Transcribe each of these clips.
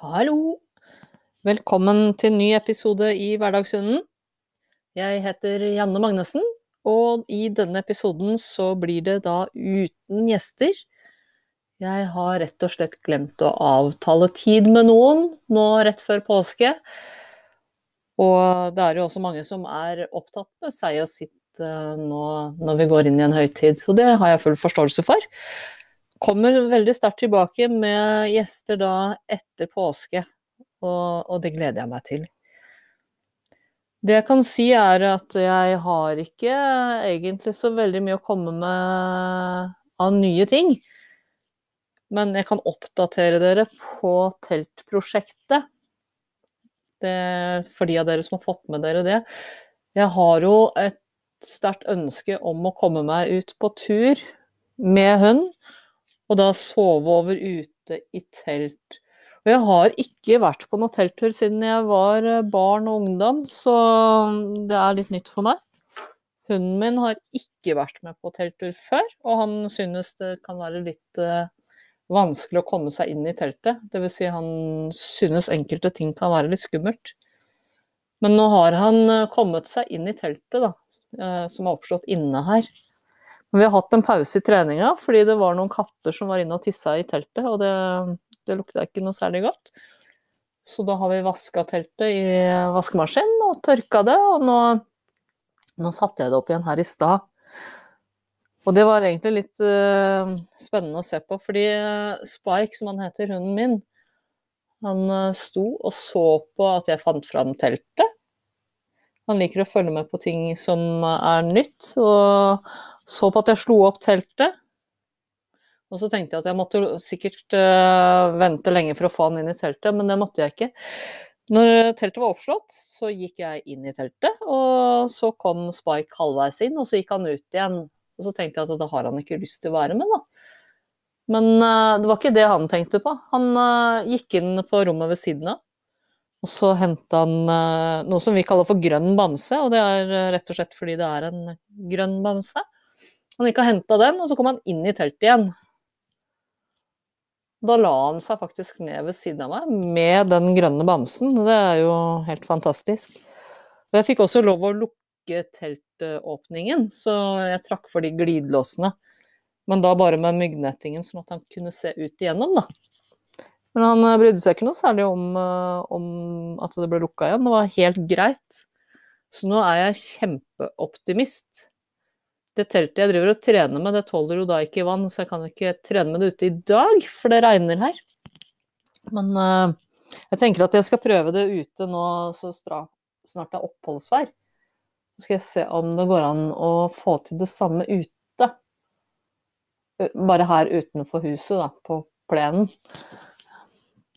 Hallo! Velkommen til en ny episode i Hverdagshunden. Jeg heter Janne Magnussen, og i denne episoden så blir det da uten gjester. Jeg har rett og slett glemt å avtale tid med noen nå rett før påske. Og det er jo også mange som er opptatt med seg og sitt eh, nå når vi går inn i en høytid, og det har jeg full forståelse for kommer veldig sterkt tilbake med gjester da etter påske, og, og, det gleder jeg meg til. Det jeg kan si er at jeg har ikke egentlig så veldig mye å komme med av nye ting. Men jeg kan oppdatere dere på teltprosjektet. Det, for de av dere som har fått med dere det. Jeg har jo et sterkt ønske om å komme meg ut på tur med hund og da sove over ute i telt. Og jeg har ikke vært på noen telttur siden jeg var eh, barn og ungdom, så det er litt nytt for meg. Hunden min har ikke vært med på telttur før, og han synes det kan være litt uh, vanskelig å komme seg inn i teltet. Dvs. Si han synes enkelte ting kan være litt skummelt. Men nå har han eh, kommet seg inn i teltet, da, som er oppslått inne her. Vi har hatt en pause i treninga fordi det var noen katter som var inne og tissa i teltet, og det, det lukta ikke noe særlig godt. Så da har vi vaska teltet i vaskemaskinen og tørka det, og nå, nå satte jeg det opp igjen her i stad. Og det var egentlig litt uh, spennende å se på, fordi uh, Spike, som han heter, hunden min, han uh, sto og så på at jeg fant fram teltet. Han liker å følge med på ting som er nytt, og så på at jeg slo opp teltet. Og så tenkte jeg at jeg måtte sikkert uh, vente lenge for å få han inn i teltet, men det måtte jeg ikke. Når teltet var oppslått, så gikk jeg inn i teltet, og så kom Spike halvveis inn, og så gikk han ut igjen. Og så tenkte jeg at da har han ikke lyst til å være med, da. Men uh, det var ikke det han tenkte på. Han uh, gikk inn på rommet ved siden av, og så henta han noe som vi kaller for grønn bamse, og det er rett og slett fordi det er en grønn bamse. Han gikk og henta den, og så kom han inn i teltet igjen. Da la han seg faktisk ned ved siden av meg med den grønne bamsen. Det er jo helt fantastisk. Og jeg fikk også lov å lukke teltåpningen, så jeg trakk for de glidelåsene. Men da bare med myggnettingen, sånn at han kunne se ut igjennom, da. Men han eh, brydde seg ikke noe særlig om, eh, om at det ble lukka igjen. Det var helt greit. Så nå er jeg kjempeoptimist det teltet jeg driver og trener med, det tåler jo da ikke vann, så jeg kan ikke trene med det ute i dag, for det regner her. Men uh, jeg tenker at jeg skal prøve det ute nå så snart det er oppholdsvær. Så skal jeg se om det går an å få til det samme ute. Bare her utenfor huset, da, på plenen.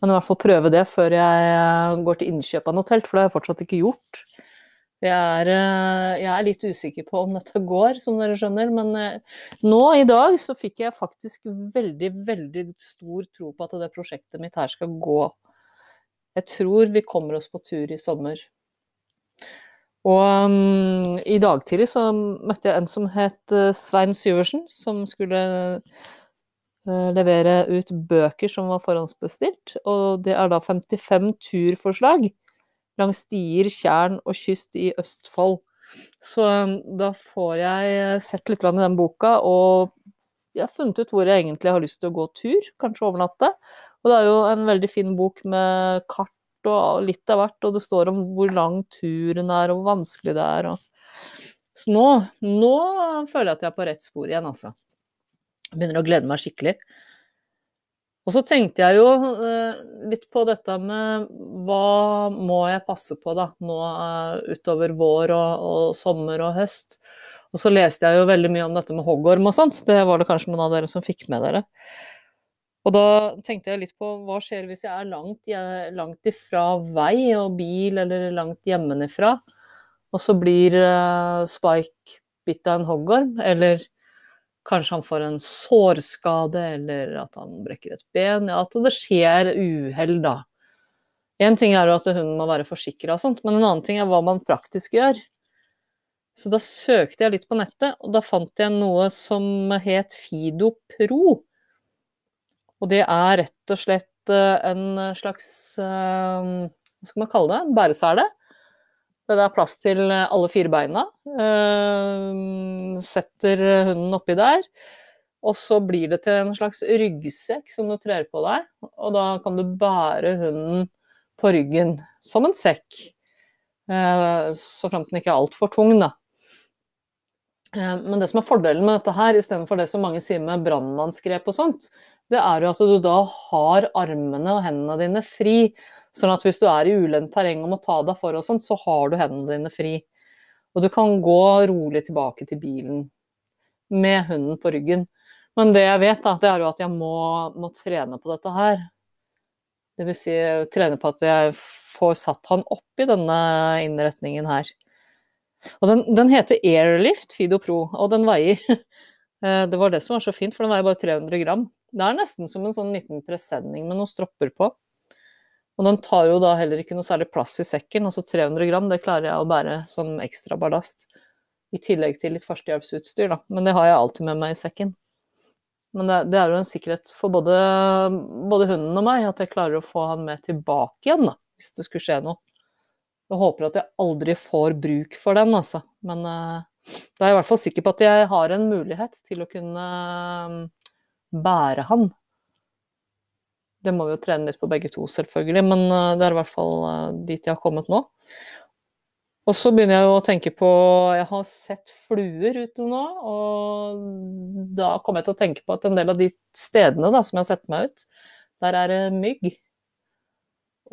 Men i hvert fall prøve det før jeg går til innkjøp av noe telt, for det har jeg fortsatt ikke gjort. Jeg er, eh, jeg er, litt usikker på om dette går, som dere skjønner. Men eh, nå i dag så fikk jeg faktisk veldig, veldig stor tro på at det prosjektet mitt her skal gå. Jeg tror vi kommer oss på tur i sommer. Og um, i dag tidlig så møtte jeg en som het uh, Svein Syversen, som skulle levere ut bøker som var forhåndsbestilt. Og det er da 55 turforslag langs stier, tjern og kyst i Østfold. Så um, da får jeg eh, sett litt i den boka, og jeg har funnet ut hvor jeg egentlig har lyst til å gå tur, kanskje overnatte. Og det er jo en veldig fin bok med kart og litt av hvert, og det står om hvor lang turen er, og hvor vanskelig det er. Og... Så nå, nå føler jeg at jeg er på rett spor igjen, altså. Jeg begynner å glede meg skikkelig. Og så tenkte jeg jo eh, litt på dette med hva må jeg passe på da, nå eh, utover vår og, og, sommer og høst. Og så leste jeg jo veldig mye om dette med hoggorm og sånt, det var det kanskje noen av dere som fikk med dere. Og da tenkte jeg litt på hva skjer hvis jeg er langt, langt ifra vei og bil, eller langt hjemmefra, og så blir uh, Spike bitt av en hoggorm, eller Kanskje han får en sårskade, eller at han brekker et ben. Ja, at det skjer uhell, da. Én ting er jo at hunden må være forsikra men en annen ting er hva man praktisk gjør. Så da søkte jeg litt på nettet, og da fant jeg noe som het Fido Pro. Og det er rett og slett en slags eh, Hva skal man kalle det? En bæresele. Det er plass til alle fire beina. Eh, setter hunden oppi der. Og så blir det til en slags ryggsekk som du trer på deg. Og da kan du bære hunden på ryggen som en sekk. Eh, så framt den ikke er altfor tung, da. Eh, men det som er fordelen med dette her, istedenfor det som mange sier med brannmannsgrep og sånt, det er jo at du da har armene og hendene dine fri. Sånn at hvis du er i ulendt terreng og må ta deg for og sånt, så har du hendene dine fri. Og du kan gå rolig tilbake til bilen med hunden på ryggen. Men det jeg vet, da, det er jo at jeg må, må trene på dette her. Det vil si trene på at jeg får satt han opp i denne innretningen her. Og den, den, heter Airlift Fido Pro, og den veier eh, Det var det som var så fint, for den veier bare 300 gram. Det er nesten som en sånn liten presenning med noen stropper på. Og den tar jo da heller ikke noe særlig plass i sekken, altså 300 gram, det klarer jeg å bære som ekstra ballast. I tillegg til litt førstehjelpsutstyr, da. Men det har jeg alltid med meg i sekken. Men det, er jo en sikkerhet for både, både, hunden og meg at jeg klarer å få han med tilbake igjen, da, hvis det skulle skje noe. Jeg håper at jeg aldri får bruk for den, altså. Men uh, da er jeg i hvert fall sikker på at jeg har en mulighet til å kunne uh, bære han. Det må vi jo trene litt på begge to, selvfølgelig, men uh, det er i hvert fall dit jeg har kommet nå. Og så begynner jeg jo å tenke på Jeg har sett fluer ute nå, og da kommer jeg til å tenke på at en del av de stedene da, som jeg har sett meg ut, der er det mygg.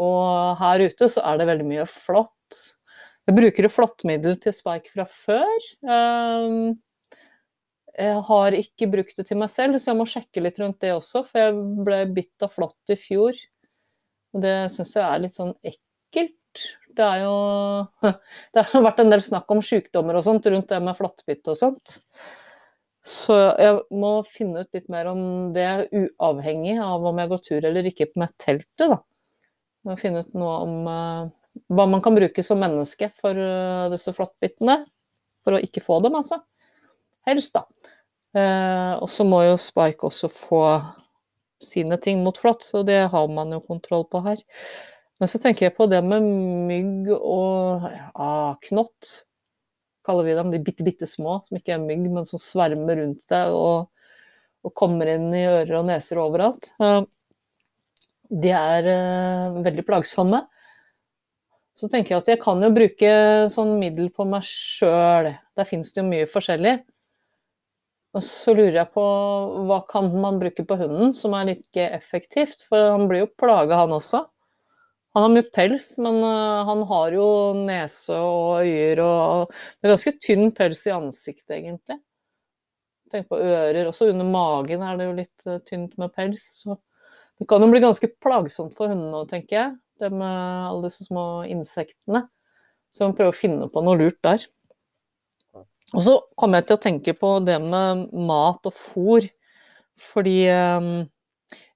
Og her ute så er det veldig mye flått. Jeg bruker flåttmiddel til Spike fra før. Ehm, jeg har ikke brukt det til meg selv, så jeg må sjekke litt rundt det også, for jeg ble bitt av flått i fjor. Og det syns jeg er litt sånn ekkelt. Det er jo Det har vært en del snakk om sykdommer og sånt rundt det med flåttbitt og sånt. Så jeg må finne ut litt mer om det, uavhengig av om jeg går tur eller ikke med teltet, da. må finne ut noe om uh, hva man kan bruke som menneske for uh, disse flåttbittene. For å ikke få dem, altså. Helst, da. Uh, og så må jo Spike også få sine ting mot flått, og det har man jo kontroll på her. Men så tenker jeg på det med mygg og ja, knott, kaller vi dem. De bitte, bitte små, som ikke er mygg, men som svermer rundt deg og, og kommer inn i ører og neser overalt de er eh, veldig plagsomme. Så tenker jeg at jeg kan jo bruke sånn middel på meg sjøl. Der fins det jo mye forskjellig. Og så lurer jeg på hva kan man bruke på hunden som er like effektivt, for han blir jo plaga han også. Han har mye pels, men uh, han har jo nese og øyer og Det er ganske tynn pels i ansiktet, egentlig. Tenk på ører. Også under magen er det jo litt uh, tynt med pels. Så det kan jo bli ganske plagsomt for hundene òg, tenker jeg. Det med alle disse små insektene. Så man prøver å finne på noe lurt der. Og så kommer jeg til å tenke på det med mat og fôr. Fordi um,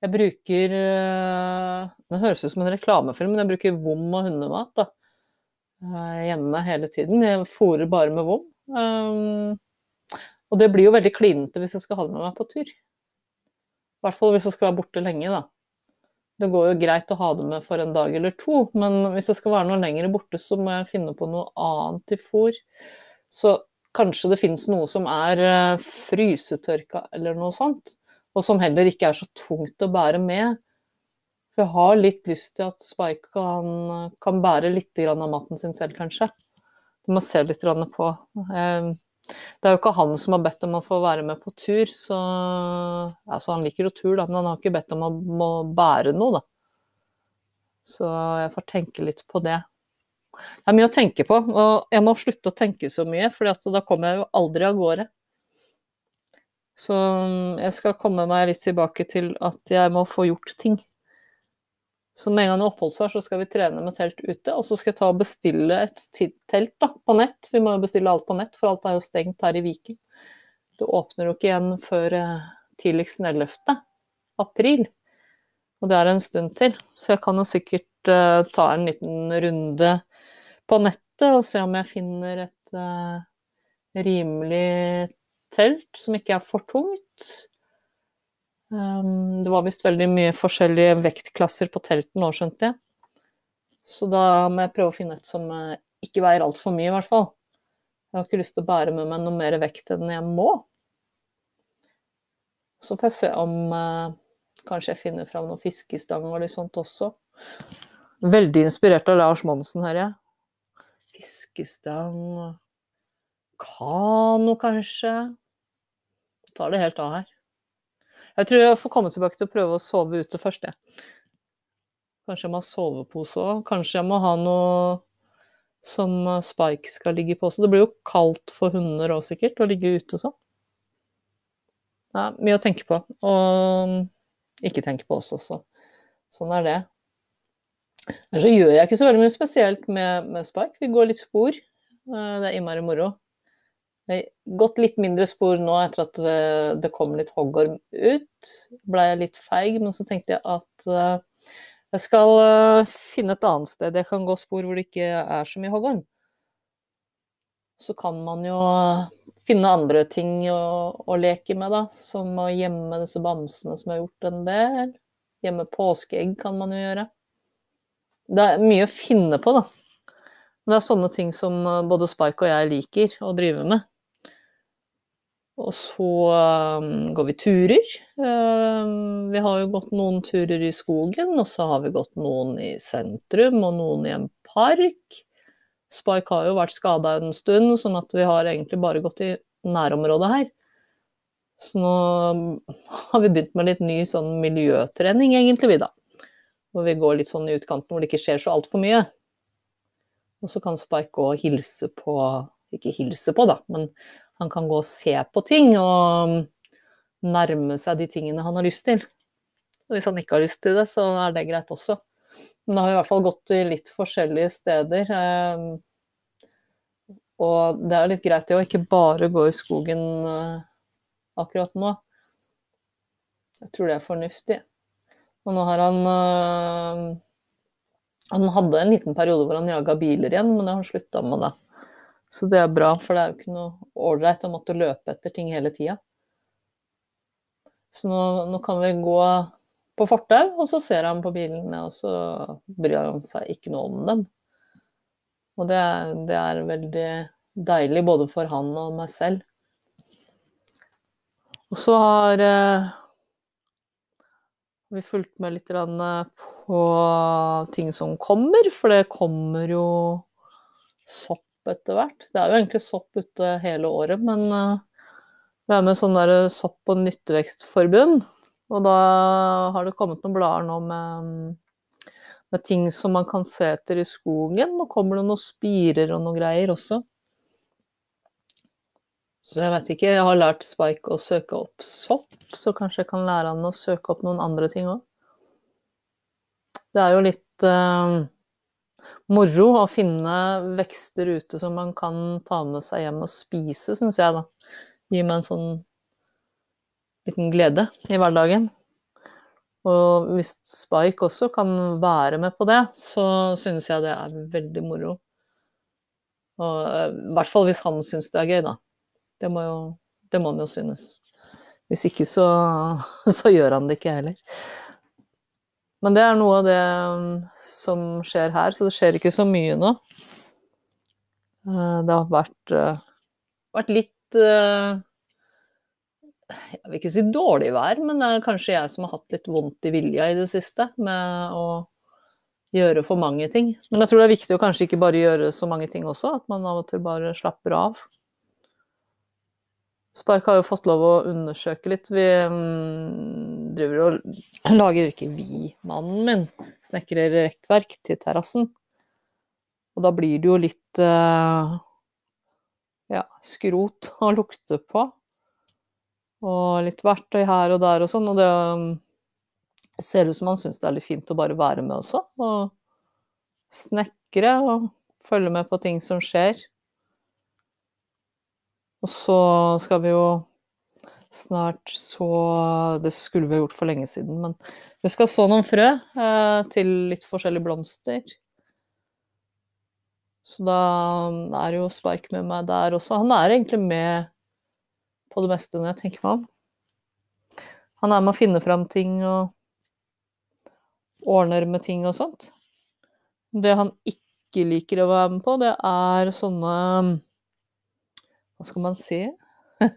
jeg bruker uh, Det høres ut som en reklamefilm, men jeg bruker vom og hundemat da. Uh, hjemme hele tiden. Jeg fôrer bare med vom. Um, og det blir jo veldig klinete hvis jeg skal ha det med meg på tur. I hvert fall hvis jeg skal være borte lenge, da. Det går jo greit å ha det med for en dag eller to, men hvis jeg skal være noe lenger borte, så må jeg finne på noe annet til fôr. Så kanskje det finnes noe som er eh, frysetørka eller noe sånt, og som heller ikke er så tungt å bære med. For jeg har litt lyst til at Spike kan, kan bære litt av maten sin selv, kanskje. Du må se litt på. Eh, det er jo ikke han som har bedt om å få være med på tur, så altså Han liker jo tur, da, men han har ikke bedt om å må bære noe, da. Så jeg får tenke litt på det. Det er mye å tenke på, og jeg må slutte å tenke så mye, for da kommer jeg jo aldri av gårde. Så jeg skal komme meg litt tilbake til at jeg må få gjort ting. Så med en gang det er oppholdsvær, så skal vi trene med telt ute. Og så skal jeg ta og bestille et telt da, på nett. Vi må jo bestille alt på nett, for alt er jo stengt her i Viken. Det åpner jo ikke igjen før eh, tidligst 11. april. Og det er en stund til. Så jeg kan jo sikkert uh, ta en liten runde på nettet og se om jeg finner et uh, rimelig telt som ikke er for tungt. Um, det var visst veldig mye forskjellige vektklasser på telten nå, skjønte jeg. Så da må jeg prøve å finne et som uh, ikke veier altfor mye, i hvert fall. Jeg har ikke lyst til å bære med meg noe mer vekt enn jeg må. Så får jeg se om uh, kanskje jeg finner fram noen fiskestang og litt sånt også. Veldig inspirert av Lars Monsen, hører jeg. Fiskestang Kano, kanskje. Jeg Tar det helt av her. Jeg tror jeg får komme tilbake til å prøve å sove ute først, jeg. Kanskje jeg må ha sovepose òg. Kanskje jeg må ha noe som Spike skal ligge på også. Det blir jo kaldt for hunder òg, sikkert, å ligge ute og sånn. Det er mye å tenke på. Og ikke tenke på også, så sånn er det. Men så gjør jeg ikke så veldig mye spesielt med, med spark. Vi går litt spor. Det er innmari moro. Det har gått litt mindre spor nå etter at det kom litt hoggorm ut. Blei jeg litt feig, men så tenkte jeg at eh, jeg skal eh, finne et annet sted jeg kan gå spor hvor det ikke er så mye hoggorm. Så kan man jo finne andre ting å, å leke med, da. Som å gjemme disse bamsene som jeg har gjort en del. Gjemme påskeegg kan man jo gjøre. Det er mye å finne på, da. Det er sånne ting som eh, både Spike og jeg liker å drive med. Og så um, går vi turer. Um, vi har jo gått noen turer i skogen, og så har vi gått noen i sentrum og noen i en park. Spike har jo vært skada en stund, sånn at vi har egentlig bare gått i nærområdet her. Så nå har vi begynt med litt ny sånn miljøtrening, egentlig, vi da. Hvor vi går litt sånn i utkanten hvor det ikke skjer så altfor mye. Og så kan Spike gå og hilse på Ikke hilse på, da, men han kan gå og se på ting og nærme seg de tingene han har lyst til. Og hvis han ikke har lyst til det, så er det greit også. Men da har vi i hvert fall gått til litt forskjellige steder. Eh, og det er litt greit det å ikke bare gå i skogen eh, akkurat nå. Jeg tror det er fornuftig. Og nå har han eh, Han hadde en liten periode hvor han jaga biler igjen, men det har han slutta med det. Så det er bra, for det er jo ikke noe ålreit å måtte løpe etter ting hele tida. Så nå, nå, kan vi gå på fortau, og så ser han på bilene, og så bryr han seg ikke noe om dem. Og det, det er veldig deilig både for han og meg selv. Og så har eh, vi fulgte med litt på ting som kommer, for det kommer jo sopp etter hvert. Det er jo egentlig sopp ute hele året, men vi er med sånn der sopp- og nyttevekstforbund. Og da har det kommet noen blader nå med, med, ting som man kan se etter i skogen. Nå kommer det noen spirer og noen greier også. Så jeg vet ikke, jeg har lært Spike å søke opp sopp, så kanskje jeg kan lære han å søke opp noen andre ting òg. Det er jo litt uh, moro å finne vekster ute som man kan ta med seg hjem og spise, syns jeg, da. Gir meg en sånn liten glede i hverdagen. Og hvis Spike også kan være med på det, så synes jeg det er veldig moro. Og eh, i hvert fall hvis han syns det er gøy, da. Det må, jo, det må han jo synes. Hvis ikke så, så gjør han det ikke heller. Men det er noe av det um, som skjer her, så det skjer ikke så mye nå. Eh, det har vært, eh, vært litt eh, Jeg vil ikke si dårlig vær, men det er kanskje jeg som har hatt litt vondt i vilja i det siste med å gjøre for mange ting. Men jeg tror det er viktig å kanskje ikke bare gjøre så mange ting også, at man av og til bare slapper av. Spark har jo fått lov å undersøke litt. Vi um, driver og lager ikke vi, mannen min, snekrer rekkverk til terrassen. Og da blir det jo litt uh, ja, skrot å lukte på. Og litt verktøy her og der og sånn. Og det um, ser ut som han syns det er litt fint å bare være med også. Og snekre og følge med på ting som skjer. Og så skal vi jo snart så Det skulle vi ha gjort for lenge siden, men vi skal så noen frø eh, til litt forskjellige blomster. Så da er jo Spike med meg der også. Han er egentlig med på det meste når jeg tenker meg om. Han er med å finne fram ting og ordner med ting og sånt. Det han ikke liker å være med på, det er sånne Hva skal man si?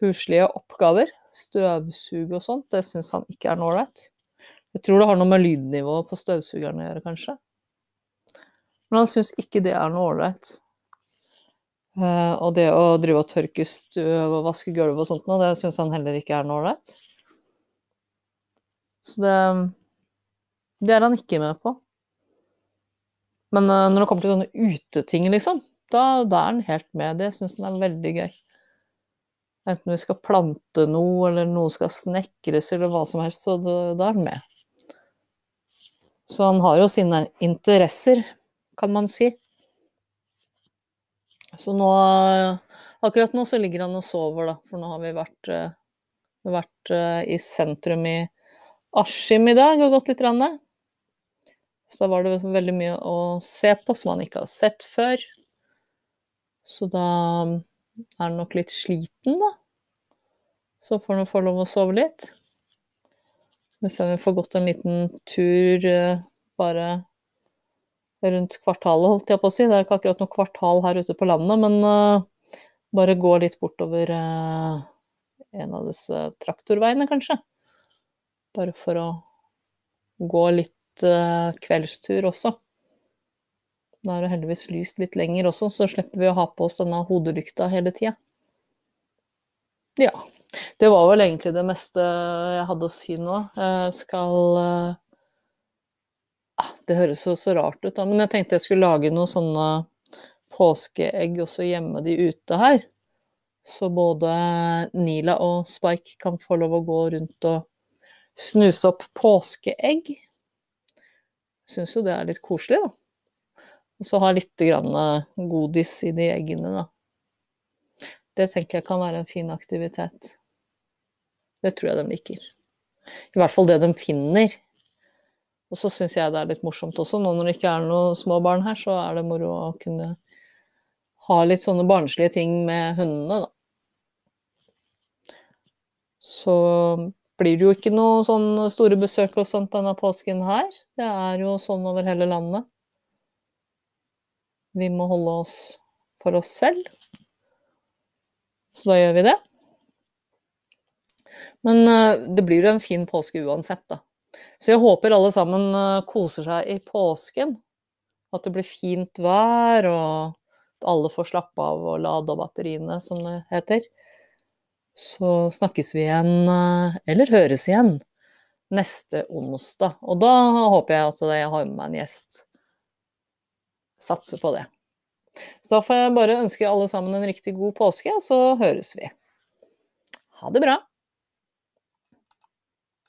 Huslige oppgaver. Støvsuge og sånt. Det syns han ikke er noe ålreit. Jeg tror det har noe med lydnivået på støvsugeren å gjøre, kanskje. Men han syns ikke det er noe ålreit. Uh, og det å drive og tørke støv og vaske gulv og sånt noe, det syns han heller ikke er noe ålreit. Så det Det er han ikke med på. Men uh, når det kommer til sånne uteting, liksom, da, da er han helt med. Det syns han er veldig gøy. Enten vi skal plante noe, eller noe skal snekres, eller hva som helst, så da, er han med. Så han har jo sine interesser, kan man si. Så nå Akkurat nå så ligger han og sover, da, for nå har vi vært, uh, vært uh, i sentrum i Askim i dag og gått litt. Rann. Så da var det veldig mye å se på som han ikke har sett før. Så da er han nok litt sliten, da. Så får han få lov å sove litt. Vi ser om vi får gått en liten tur uh, bare rundt kvartalet, holdt jeg på å si. Det er ikke akkurat noe kvartal her ute på landet, men uh, bare gå litt bortover uh, en av disse traktorveiene, kanskje. Bare for å gå litt kveldstur også. Da er det heldigvis lyst litt lenger også, så slipper vi å ha på oss denne hodelykta hele tida. Ja. Det var vel egentlig det meste jeg hadde å si nå. Jeg skal Ah, det høres jo så rart ut, da, men jeg tenkte jeg skulle lage noen sånne påskeegg og så gjemme de ute her. Så både Nila og Spike kan få lov å gå rundt og snuse opp påskeegg. Syns jo det er litt koselig, da. Og så ha litt godis i de eggene, da. Det tenker jeg kan være en fin aktivitet. Det tror jeg de liker. I hvert fall det de finner. Og så syns jeg det er litt morsomt også, nå når det ikke er noen små barn her, så er det moro å kunne ha litt sånne barnslige ting med hundene, da. Så blir det jo ikke noe sånn store besøk og sånt denne påsken her. Det er jo sånn over hele landet. Vi må holde oss for oss selv. Så da gjør vi det. Men uh, det blir jo en fin påske uansett, da. Så jeg håper alle sammen eh, koser seg i påsken. At det blir fint vær, og at alle får slappe av og lade av batteriene, som det heter. Så snakkes vi igjen, eh, eller høres igjen, neste onsdag. Og da håper jeg at jeg har med meg en gjest. Satser på det. Så da får jeg bare ønske alle sammen en riktig god påske, og så høres vi. Ha det bra.